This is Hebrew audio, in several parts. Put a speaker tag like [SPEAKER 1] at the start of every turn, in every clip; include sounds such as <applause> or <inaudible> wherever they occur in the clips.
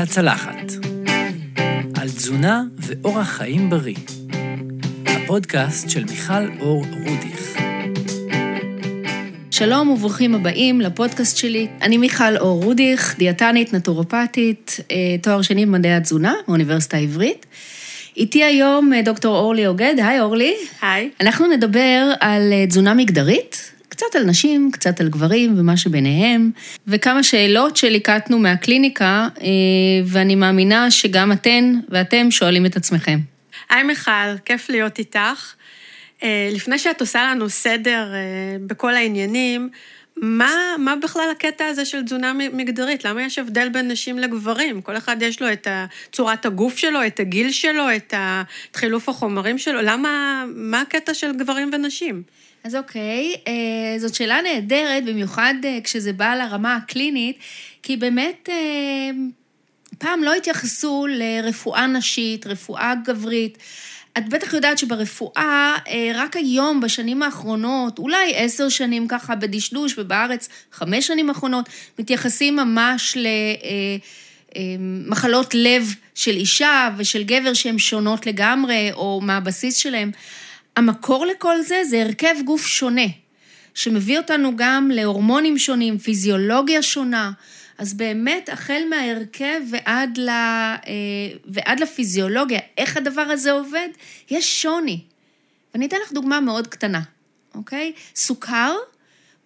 [SPEAKER 1] על הצלחת. על תזונה ואורח חיים בריא. הפודקאסט של מיכל אור רודיך.
[SPEAKER 2] שלום וברוכים הבאים לפודקאסט שלי. אני מיכל אור רודיך, דיאטנית, נטורופטית, אה, תואר שני במדעי התזונה מאוניברסיטה העברית. איתי היום אה, דוקטור אורלי אוגד, היי אורלי.
[SPEAKER 3] היי.
[SPEAKER 2] אנחנו נדבר על אה, תזונה מגדרית, קצת על נשים, קצת על גברים ומה שביניהם, וכמה שאלות שליקטנו מהקליניקה, ואני מאמינה שגם אתן ואתם שואלים את עצמכם.
[SPEAKER 3] היי מיכל, כיף להיות איתך. לפני שאת עושה לנו סדר בכל העניינים, מה, מה בכלל הקטע הזה של תזונה מגדרית? למה יש הבדל בין נשים לגברים? כל אחד יש לו את צורת הגוף שלו, את הגיל שלו, את חילוף החומרים שלו. למה, מה הקטע של גברים ונשים?
[SPEAKER 2] אז אוקיי, אה, זאת שאלה נהדרת, במיוחד אה, כשזה בא לרמה הקלינית, כי באמת אה, פעם לא התייחסו לרפואה נשית, רפואה גברית. את בטח יודעת שברפואה, אה, רק היום, בשנים האחרונות, אולי עשר שנים ככה בדשדוש, ובארץ חמש שנים האחרונות, מתייחסים ממש למחלות לב של אישה ושל גבר שהן שונות לגמרי, או מה הבסיס שלהן. המקור לכל זה זה הרכב גוף שונה, שמביא אותנו גם להורמונים שונים, פיזיולוגיה שונה. אז באמת, החל מההרכב ועד, ל, אה, ועד לפיזיולוגיה, איך הדבר הזה עובד, יש שוני. ואני אתן לך דוגמה מאוד קטנה, אוקיי? סוכר,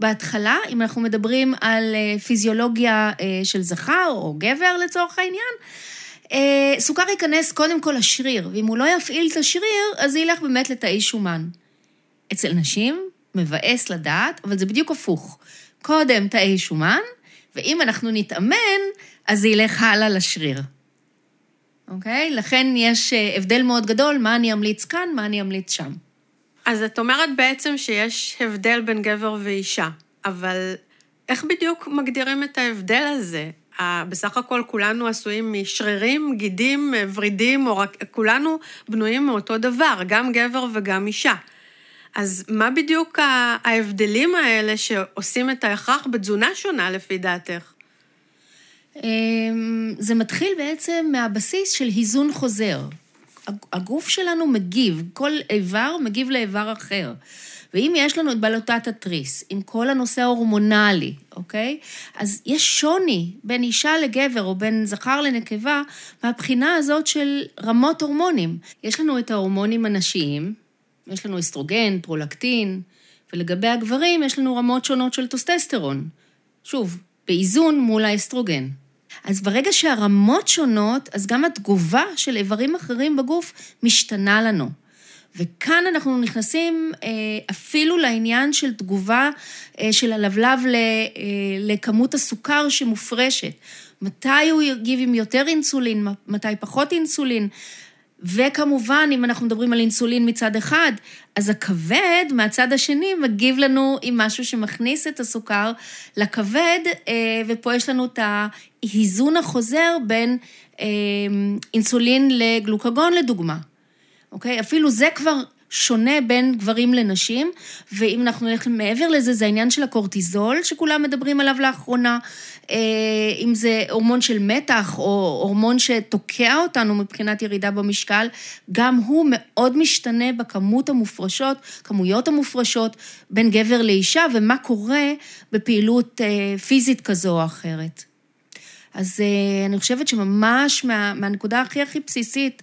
[SPEAKER 2] בהתחלה, אם אנחנו מדברים על אה, פיזיולוגיה אה, של זכר או גבר לצורך העניין, סוכר ייכנס קודם כל לשריר, ואם הוא לא יפעיל את השריר, אז זה ילך באמת לתאי שומן. אצל נשים, מבאס לדעת, אבל זה בדיוק הפוך. קודם תאי שומן, ואם אנחנו נתאמן, אז זה ילך הלאה לשריר. אוקיי? לכן יש אה, הבדל מאוד גדול, מה אני אמליץ כאן, מה אני אמליץ שם.
[SPEAKER 3] אז את אומרת בעצם שיש הבדל בין גבר ואישה, אבל איך בדיוק מגדירים את ההבדל הזה? בסך הכל כולנו עשויים משרירים, גידים, ורידים, או רק, כולנו בנויים מאותו דבר, גם גבר וגם אישה. אז מה בדיוק ההבדלים האלה שעושים את ההכרח בתזונה שונה לפי דעתך?
[SPEAKER 2] אמ, זה מתחיל בעצם מהבסיס של היזון חוזר. הגוף שלנו מגיב, כל איבר מגיב לאיבר אחר. ואם יש לנו את בלוטת התריס, עם כל הנושא ההורמונלי, אוקיי? אז יש שוני בין אישה לגבר או בין זכר לנקבה מהבחינה הזאת של רמות הורמונים. יש לנו את ההורמונים הנשיים, יש לנו אסטרוגן, פרולקטין, ולגבי הגברים יש לנו רמות שונות של טסטוסטרון. שוב, באיזון מול האסטרוגן. אז ברגע שהרמות שונות, אז גם התגובה של איברים אחרים בגוף משתנה לנו. וכאן אנחנו נכנסים אה, אפילו לעניין של תגובה אה, של הלבלב אה, לכמות הסוכר שמופרשת. מתי הוא יגיב עם יותר אינסולין, מתי פחות אינסולין. וכמובן, אם אנחנו מדברים על אינסולין מצד אחד, אז הכבד מהצד השני מגיב לנו עם משהו שמכניס את הסוכר לכבד, ופה יש לנו את ההיזון החוזר בין אינסולין לגלוקגון לדוגמה. אוקיי? אפילו זה כבר שונה בין גברים לנשים, ואם אנחנו נלך מעבר לזה, זה העניין של הקורטיזול, שכולם מדברים עליו לאחרונה, אה, אם זה הורמון של מתח, או הורמון שתוקע אותנו מבחינת ירידה במשקל, גם הוא מאוד משתנה בכמות המופרשות, כמויות המופרשות בין גבר לאישה, ומה קורה בפעילות אה, פיזית כזו או אחרת. אז אה, אני חושבת שממש מה, מהנקודה הכי הכי בסיסית,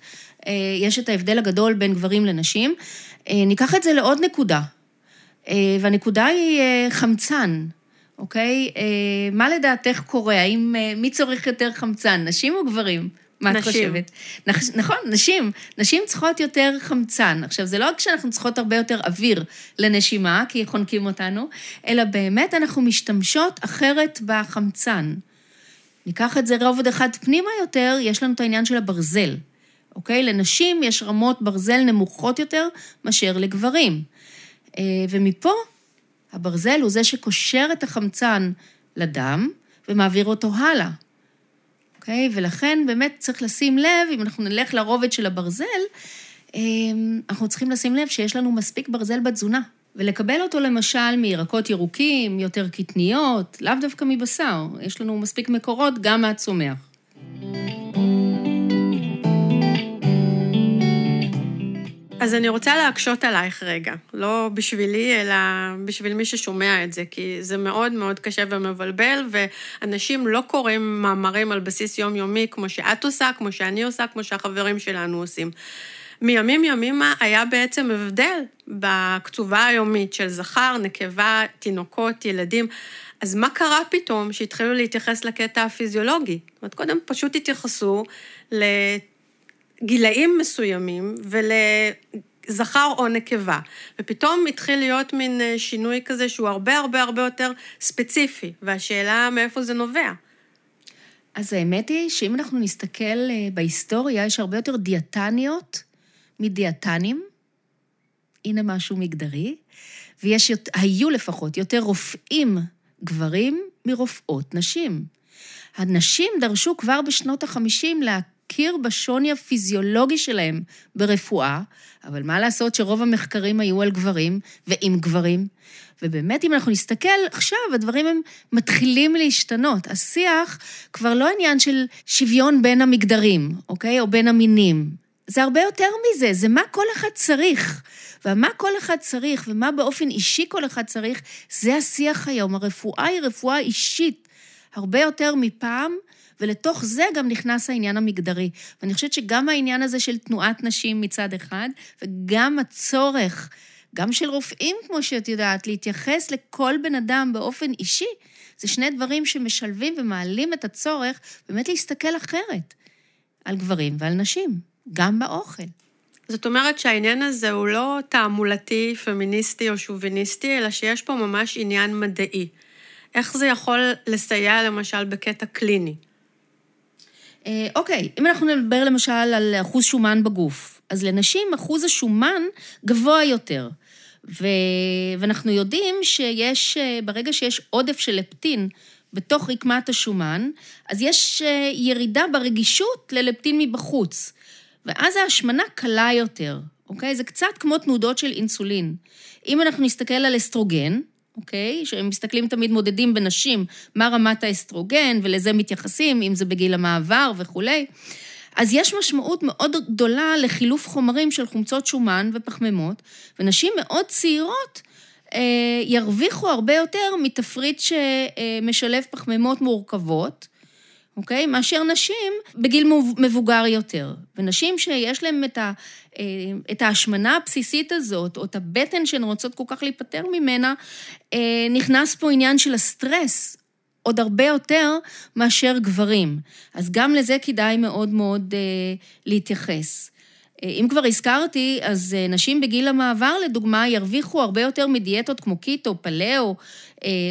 [SPEAKER 2] יש את ההבדל הגדול בין גברים לנשים. אה, ניקח את זה לעוד נקודה, אה, והנקודה היא חמצן, אוקיי? מה לדעתך קורה? האם, מי צורך יותר חמצן, נשים או גברים? מה את חושבת? נכון, נשים. נשים צריכות יותר חמצן. עכשיו, זה לא רק שאנחנו צריכות הרבה יותר אוויר לנשימה, כי חונקים אותנו, אלא באמת אנחנו משתמשות אחרת בחמצן. ניקח את זה רובד אחד פנימה יותר, יש לנו את העניין של הברזל. אוקיי? לנשים יש רמות ברזל נמוכות יותר מאשר לגברים. אה, ומפה הברזל הוא זה שקושר את החמצן לדם ומעביר אותו הלאה. אוקיי? ולכן באמת צריך לשים לב, אם אנחנו נלך לרובד של הברזל, אה, אנחנו צריכים לשים לב שיש לנו מספיק ברזל בתזונה. ולקבל אותו למשל מירקות ירוקים, יותר קטניות, לאו דווקא מבשר, יש לנו מספיק מקורות גם מהצומח.
[SPEAKER 3] אז אני רוצה להקשות עלייך רגע, לא בשבילי, אלא בשביל מי ששומע את זה, כי זה מאוד מאוד קשה ומבלבל, ואנשים לא קוראים מאמרים על בסיס יומיומי כמו שאת עושה, כמו שאני עושה, כמו שהחברים שלנו עושים. מימים ימימה היה בעצם הבדל בקצובה היומית של זכר, נקבה, תינוקות, ילדים. אז מה קרה פתאום שהתחילו להתייחס לקטע הפיזיולוגי? זאת אומרת, קודם פשוט התייחסו לגילאים מסוימים ולזכר או נקבה, ופתאום התחיל להיות מין אה, שינוי כזה שהוא הרבה הרבה הרבה יותר ספציפי, והשאלה מאיפה זה נובע.
[SPEAKER 2] אז האמת היא שאם אנחנו נסתכל אה, בהיסטוריה, יש הרבה יותר דיאטניות מדיאטנים, הנה משהו מגדרי, ויש, היו לפחות יותר רופאים גברים מרופאות נשים. הנשים דרשו כבר בשנות ה-50 להכיר בשוני הפיזיולוגי שלהם ברפואה, אבל מה לעשות שרוב המחקרים היו על גברים ועם גברים? ובאמת, אם אנחנו נסתכל עכשיו, הדברים הם מתחילים להשתנות. השיח כבר לא עניין של שוויון בין המגדרים, אוקיי? או בין המינים. זה הרבה יותר מזה, זה מה כל אחד צריך. ומה כל אחד צריך, ומה באופן אישי כל אחד צריך, זה השיח היום. הרפואה היא רפואה אישית, הרבה יותר מפעם, ולתוך זה גם נכנס העניין המגדרי. ואני חושבת שגם העניין הזה של תנועת נשים מצד אחד, וגם הצורך, גם של רופאים, כמו שאת יודעת, להתייחס לכל בן אדם באופן אישי, זה שני דברים שמשלבים ומעלים את הצורך באמת להסתכל אחרת על גברים ועל נשים. גם באוכל.
[SPEAKER 3] זאת אומרת שהעניין הזה הוא לא תעמולתי, פמיניסטי או שוביניסטי, אלא שיש פה ממש עניין מדעי. איך זה יכול לסייע למשל בקטע קליני?
[SPEAKER 2] אה, אוקיי, אם אנחנו נדבר למשל על אחוז שומן בגוף, אז לנשים אחוז השומן גבוה יותר. ו... ואנחנו יודעים שיש, אה, ברגע שיש עודף של לפטין בתוך רקמת השומן, אז יש אה, ירידה ברגישות ללפטין מבחוץ. ואז ההשמנה קלה יותר, אוקיי? זה קצת כמו תנודות של אינסולין. אם אנחנו נסתכל על אסטרוגן, אוקיי? שהם מסתכלים תמיד, מודדים בנשים מה רמת האסטרוגן, ולזה מתייחסים, אם זה בגיל המעבר וכולי. אז יש משמעות מאוד גדולה לחילוף חומרים של חומצות שומן ופחמימות, ונשים מאוד צעירות אה, ירוויחו הרבה יותר מתפריט שמשלב פחמימות מורכבות, אוקיי? מאשר נשים בגיל מבוגר יותר. ונשים שיש להן את, ה, אה, את ההשמנה הבסיסית הזאת, או את הבטן שהן רוצות כל כך להיפטר ממנה, אה, נכנס פה עניין של הסטרס. עוד הרבה יותר מאשר גברים. אז גם לזה כדאי מאוד מאוד אה, להתייחס. אם כבר הזכרתי, אז נשים בגיל המעבר, לדוגמה, ירוויחו הרבה יותר מדיאטות כמו קיטו, פלאו,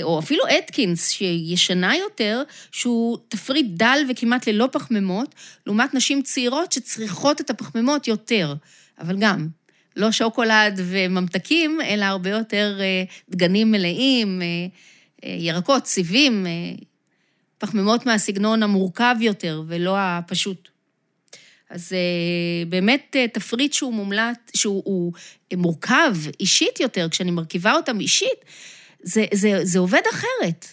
[SPEAKER 2] או אפילו אתקינס, שישנה יותר, שהוא תפריט דל וכמעט ללא פחמימות, לעומת נשים צעירות שצריכות את הפחמימות יותר. אבל גם, לא שוקולד וממתקים, אלא הרבה יותר אה, דגנים מלאים, אה, ירקות, סיבים, פחמימות מהסגנון המורכב יותר ולא הפשוט. אז באמת תפריט שהוא מומלט, שהוא מורכב אישית יותר, כשאני מרכיבה אותם אישית, זה, זה, זה עובד אחרת.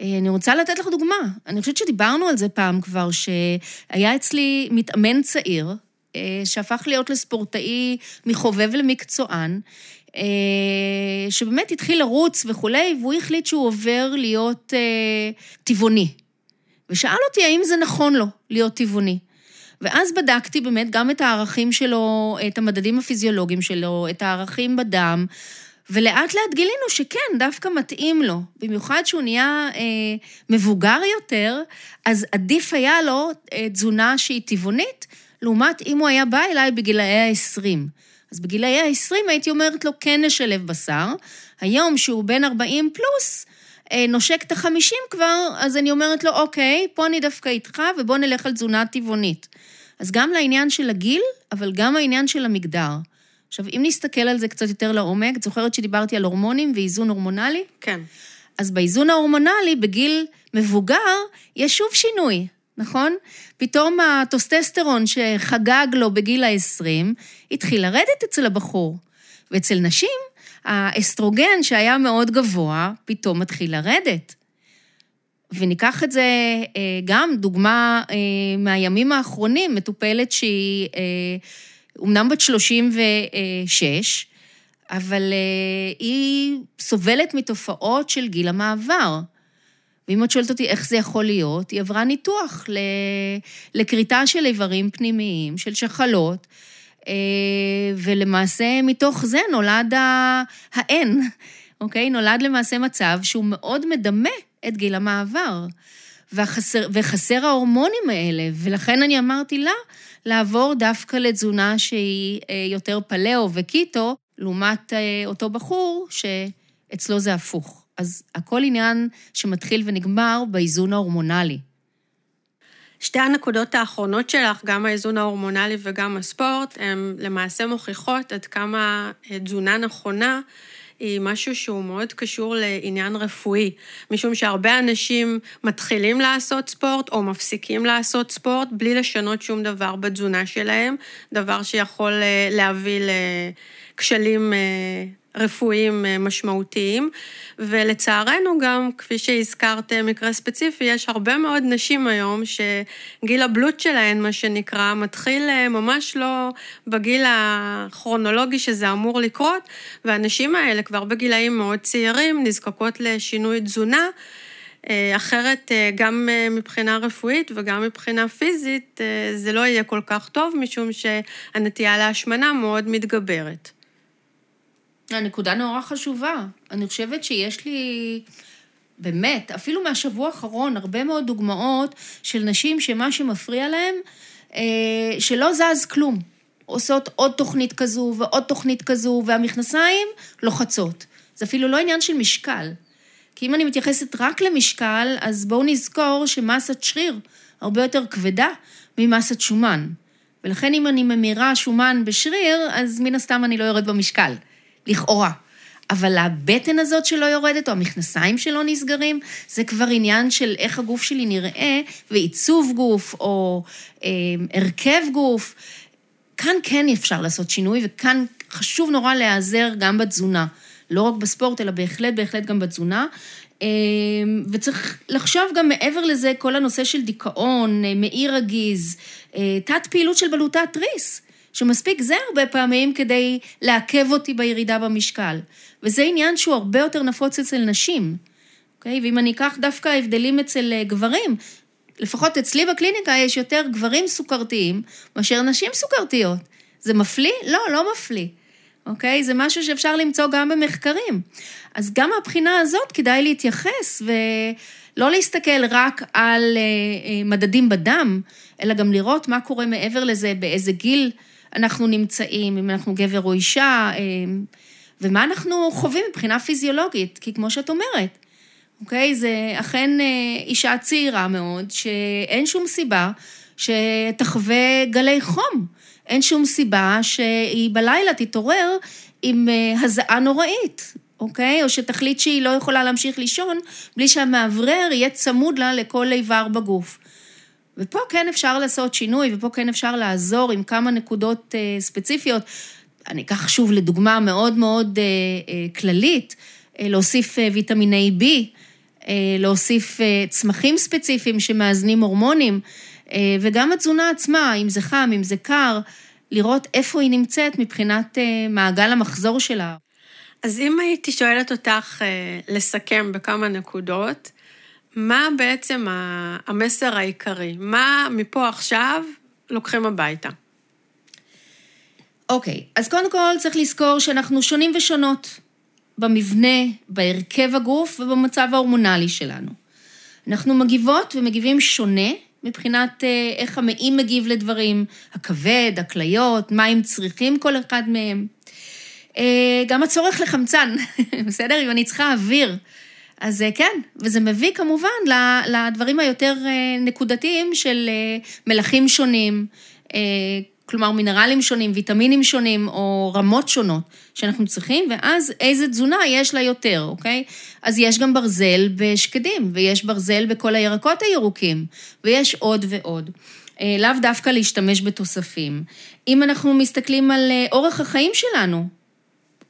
[SPEAKER 2] אה, אני רוצה לתת לך דוגמה. אני חושבת שדיברנו על זה פעם כבר, שהיה אצלי מתאמן צעיר, אה, שהפך להיות לספורטאי מחובב למקצוען, אה, שבאמת התחיל לרוץ וכולי, והוא החליט שהוא עובר להיות טבעוני. ושאל אותי האם זה נכון לו להיות טבעוני. ואז בדקתי באמת גם את הערכים שלו, את המדדים הפיזיולוגיים שלו, את הערכים בדם, ולאט לאט גילינו שכן, דווקא מתאים לו. במיוחד שהוא נהיה אה, מבוגר יותר, אז עדיף היה לו אה, תזונה שהיא טבעונית, לעומת אם הוא היה בא אליי בגילאי ה-20. אז בגילאי ה-20 הייתי אומרת לו, כן נשלב בשר. היום, שהוא בן 40 פלוס, אה, נושק את ה-50 כבר, אז אני אומרת לו, אוקיי, פה אני דווקא איתך, ובוא נלך על תזונה טבעונית. אז גם לעניין של הגיל, אבל גם העניין של המגדר. עכשיו, אם נסתכל על זה קצת יותר לעומק, את זוכרת שדיברתי על הורמונים ואיזון הורמונלי?
[SPEAKER 3] כן.
[SPEAKER 2] אז באיזון ההורמונלי, בגיל מבוגר, יש שוב שינוי, נכון? פתאום הטוסטסטרון שחגג לו בגיל ה-20, התחיל לרדת אצל הבחור. ואצל נשים, האסטרוגן שהיה מאוד גבוה, פתאום מתחיל לרדת. וניקח את זה אה, גם, דוגמה אה, מהימים האחרונים, מטופלת שהיא... אומנם בת 36, אבל אה, היא סובלת מתופעות של גיל המעבר. ואם את שואלת אותי איך זה יכול להיות, היא עברה ניתוח לכריתה של איברים פנימיים, של שחלות, אה, ולמעשה מתוך זה נולד האין, אוקיי? נולד למעשה מצב שהוא מאוד מדמה את גיל המעבר. וחסר, וחסר ההורמונים האלה, ולכן אני אמרתי לה, לעבור דווקא לתזונה שהיא אה, יותר פלאו וקיטו, לעומת אה, אותו בחור שאצלו זה הפוך. אז הכל עניין שמתחיל ונגמר באיזון ההורמונלי.
[SPEAKER 3] שתי הנקודות האחרונות שלך, גם האיזון ההורמונלי וגם הספורט, הן למעשה מוכיחות עד כמה אה, תזונה נכונה היא משהו שהוא מאוד קשור לעניין רפואי, משום שהרבה אנשים מתחילים לעשות ספורט או מפסיקים לעשות ספורט בלי לשנות שום דבר בתזונה שלהם, דבר שיכול אה, להביא לכשלים אה, רפואיים אה, משמעותיים, ולצערנו גם, כפי שהזכרת מקרה ספציפי, יש הרבה מאוד נשים היום שגיל הבלוט שלהן, מה שנקרא, מתחיל אה, ממש לא בגיל הכרונולוגי שזה אמור לקרות, והנשים האלה כבר בגילאים מאוד צעירים נזקקות לשינוי תזונה. אה, אחרת, גם מבחינה רפואית וגם מבחינה פיזית, זה לא יהיה כל כך טוב, משום שהנטייה להשמנה מאוד מתגברת.
[SPEAKER 2] הנקודה נורא חשובה. אני חושבת שיש לי, באמת, אפילו מהשבוע האחרון, הרבה מאוד דוגמאות של נשים שמה שמפריע להן, אה, שלא זז כלום. עושות עוד תוכנית כזו ועוד תוכנית כזו, והמכנסיים לוחצות. זה אפילו לא עניין של משקל. כי אם אני מתייחסת רק למשקל, אז בואו נזכור שמסת שריר הרבה יותר כבדה ממסת שומן. ולכן אם אני ממירה שומן בשריר, אז מן הסתם אני לא יורד במשקל. לכאורה. אבל הבטן הזאת שלא יורדת, או המכנסיים שלא נסגרים, זה כבר עניין של איך הגוף שלי נראה, ועיצוב גוף, או אה, הרכב גוף. כאן כן אפשר לעשות שינוי, וכאן חשוב נורא להיעזר גם בתזונה. לא רק בספורט, אלא בהחלט, בהחלט גם בתזונה. אה, וצריך לחשוב גם מעבר לזה, כל הנושא של דיכאון, אה, מעי רגיז, אה, תת פעילות של בלוטת תריס. שמספיק זה הרבה פעמים כדי לעכב אותי בירידה במשקל. וזה עניין שהוא הרבה יותר נפוץ אצל נשים, אוקיי? ואם אני אקח דווקא הבדלים אצל אה, גברים, לפחות אצלי בקליניקה יש יותר גברים סוכרתיים מאשר נשים סוכרתיות. זה מפליא? לא, לא מפליא. אוקיי? זה משהו שאפשר למצוא גם במחקרים. אז גם מהבחינה הזאת כדאי להתייחס ולא להסתכל רק על אה, אה, מדדים בדם, אלא גם לראות מה קורה מעבר לזה, באיזה גיל אנחנו נמצאים, אם אנחנו גבר או אישה, אמ, ומה אנחנו חווים מבחינה פיזיולוגית, כי כמו שאת אומרת, אוקיי? זה אכן אה, אישה צעירה מאוד, שאין שום סיבה שתחווה גלי חום. אין שום סיבה שהיא בלילה תתעורר עם אה, הזעה נוראית, אוקיי? או שתחליט שהיא לא יכולה להמשיך לישון בלי שהמאוורר יהיה צמוד לה לכל איבר בגוף. ופה כן אפשר לעשות שינוי, ופה כן אפשר לעזור עם כמה נקודות אה, ספציפיות. אני אקח שוב לדוגמה מאוד מאוד אה, אה, כללית, להוסיף ויטמיני B, להוסיף צמחים ספציפיים שמאזנים הורמונים, וגם התזונה עצמה, אם זה חם, אם זה קר, לראות איפה היא נמצאת מבחינת מעגל המחזור שלה.
[SPEAKER 3] אז אם הייתי שואלת אותך לסכם בכמה נקודות, מה בעצם המסר העיקרי? מה מפה עכשיו לוקחים הביתה?
[SPEAKER 2] אוקיי, okay, אז קודם כל צריך לזכור שאנחנו שונים ושונות במבנה, בהרכב הגוף ובמצב ההורמונלי שלנו. אנחנו מגיבות ומגיבים שונה מבחינת אה, איך המעי מגיב לדברים, הכבד, הכליות, מה הם צריכים כל אחד מהם. אה, גם הצורך לחמצן, <laughs> בסדר? אם אני צריכה אוויר אז אה, כן, וזה מביא כמובן לדברים היותר אה, נקודתיים של אה, מלחים שונים, כלומר מינרלים שונים, ויטמינים שונים או רמות שונות שאנחנו צריכים, ואז איזה תזונה יש לה יותר, אוקיי? אז יש גם ברזל בשקדים, ויש ברזל בכל הירקות הירוקים, ויש עוד ועוד. לאו דווקא להשתמש בתוספים. אם אנחנו מסתכלים על אורח החיים שלנו,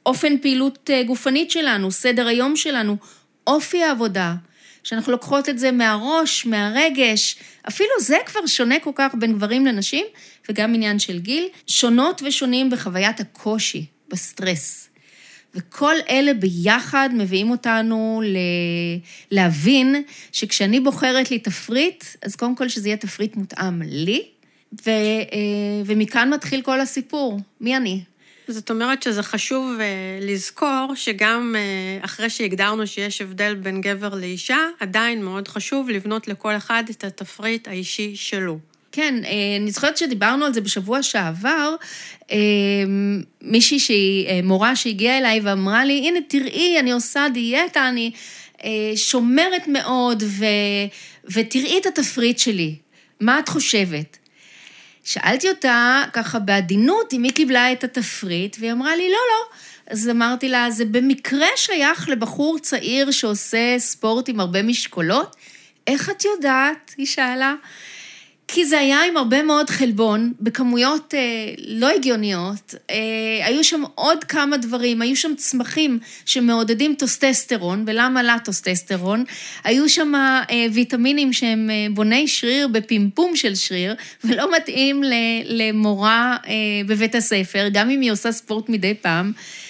[SPEAKER 2] אופן פעילות גופנית שלנו, סדר היום שלנו, אופי העבודה, שאנחנו לוקחות את זה מהראש, מהרגש, אפילו זה כבר שונה כל כך בין גברים לנשים, וגם עניין של גיל, שונות ושונים בחוויית הקושי, בסטרס. וכל אלה ביחד מביאים אותנו ל... להבין שכשאני בוחרת לי תפריט, אז קודם כל שזה יהיה תפריט מותאם לי, ו... אה, ומכאן מתחיל כל הסיפור. מי אני?
[SPEAKER 3] זאת אומרת שזה חשוב אה, לזכור שגם אה, אחרי שהגדרנו שיש הבדל בין גבר לאישה, עדיין מאוד חשוב לבנות לכל אחד את התפריט האישי שלו.
[SPEAKER 2] כן, אה, אני זוכרת שדיברנו על זה בשבוע שעבר, מישהי שהיא מורה שהגיעה אליי ואמרה לי, הנה תראי, אני עושה דיאטה, אני שומרת מאוד, ו... ותראי את התפריט שלי, מה את חושבת? שאלתי אותה ככה בעדינות אם היא קיבלה את התפריט, והיא אמרה לי, לא, לא. אז אמרתי לה, זה במקרה שייך לבחור צעיר שעושה ספורט עם הרבה משקולות? איך את יודעת? היא שאלה. כי זה היה עם הרבה מאוד חלבון, בכמויות אה, לא הגיוניות. אה, היו שם עוד כמה דברים, היו שם צמחים שמעודדים טסטוסטרון, ולמה לה טסטוסטרון? היו שם אה, ויטמינים שהם אה, בוני שריר בפמפום של שריר, ולא מתאים למורה אה, בבית הספר, גם אם היא עושה ספורט מדי פעם. אה,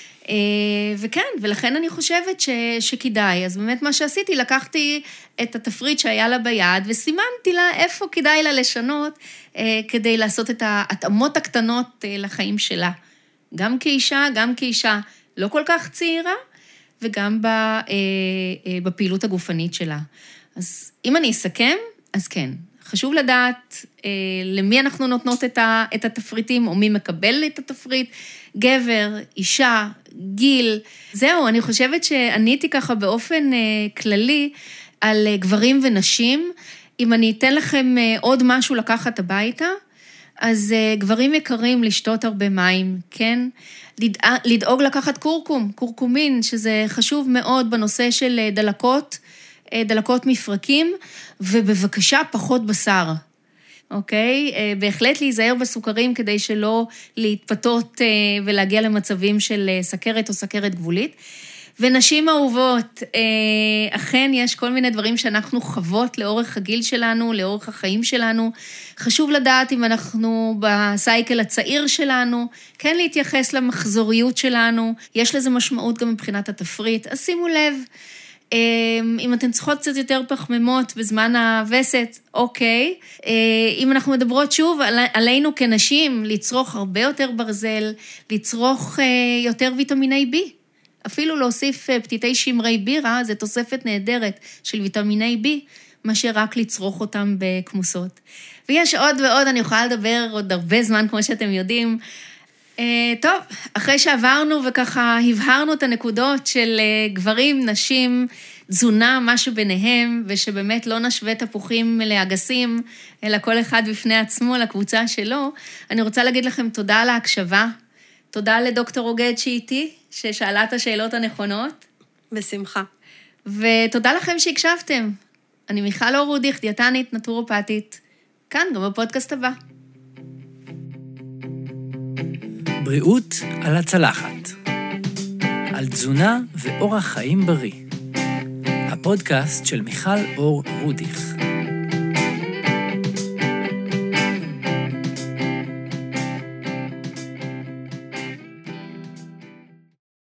[SPEAKER 2] וכן, ולכן אני חושבת ש, שכדאי. אז באמת מה שעשיתי, לקחתי את התפריט שהיה לה ביד וסימנתי לה איפה כדאי לה לשנות אה, כדי לעשות את ההתאמות הקטנות אה, לחיים שלה. גם כאישה, גם כאישה לא כל כך צעירה, וגם בפעילות הגופנית שלה. אז אם אני אסכם, אז כן, חשוב לדעת אה, למי אנחנו נותנות את התפריטים, או מי מקבל את התפריט, גבר, אישה, גיל. זהו, אני חושבת שעניתי ככה באופן אה, כללי על אה, גברים ונשים. אם אני אתן לכם אה, עוד משהו לקחת הביתה, אז גברים יקרים, לשתות הרבה מים, כן? לדאוג לקחת קורקום, קורקומין, שזה חשוב מאוד בנושא של דלקות. דלקות מפרקים, ובבקשה פחות בשר, אוקיי? אה, בהחלט להיזהר בסוכרים כדי שלא להתפתות אה, ולהגיע למצבים של סכרת או סכרת גבולית. ונשים אהובות, אכן יש כל מיני דברים שאנחנו חוות לאורך הגיל שלנו, לאורך החיים שלנו. חשוב לדעת אם אנחנו בסייקל הצעיר שלנו, כן להתייחס למחזוריות שלנו, יש לזה משמעות גם מבחינת התפריט, אז שימו לב. אמ, אם אתן צריכות קצת יותר פחמימות בזמן הווסת, אוקיי. אה, אם אנחנו מדברות שוב עלינו כנשים, לצרוך הרבה יותר ברזל, לצרוך אה, יותר ויטמיני B. אפילו להוסיף אה, פתיתי שמרי בירה, זה תוספת נהדרת של ויטמיני B, מאשר רק לצרוך אותם בכמוסות. ויש עוד ועוד, אני יכולה לדבר עוד הרבה זמן, כמו שאתם יודעים. אה, טוב, אחרי שעברנו וככה הבהרנו את הנקודות של אה, גברים, נשים, תזונה, משהו ביניהם, ושבאמת לא נשווה תפוחים לאגסים, אלא כל אחד בפני עצמו, לקבוצה שלו, אני רוצה להגיד לכם תודה על ההקשבה. תודה לדוקטור עוגד שאיתי, ששאלה את השאלות הנכונות.
[SPEAKER 3] בשמחה.
[SPEAKER 2] ותודה לכם שהקשבתם. אני מיכל אור רודיך, דיאטנית, נטורופטית. כאן, גם בפודקאסט הבא.
[SPEAKER 1] בריאות על הצלחת. על תזונה ואורח חיים בריא. הפודקאסט של מיכל אור רודיך.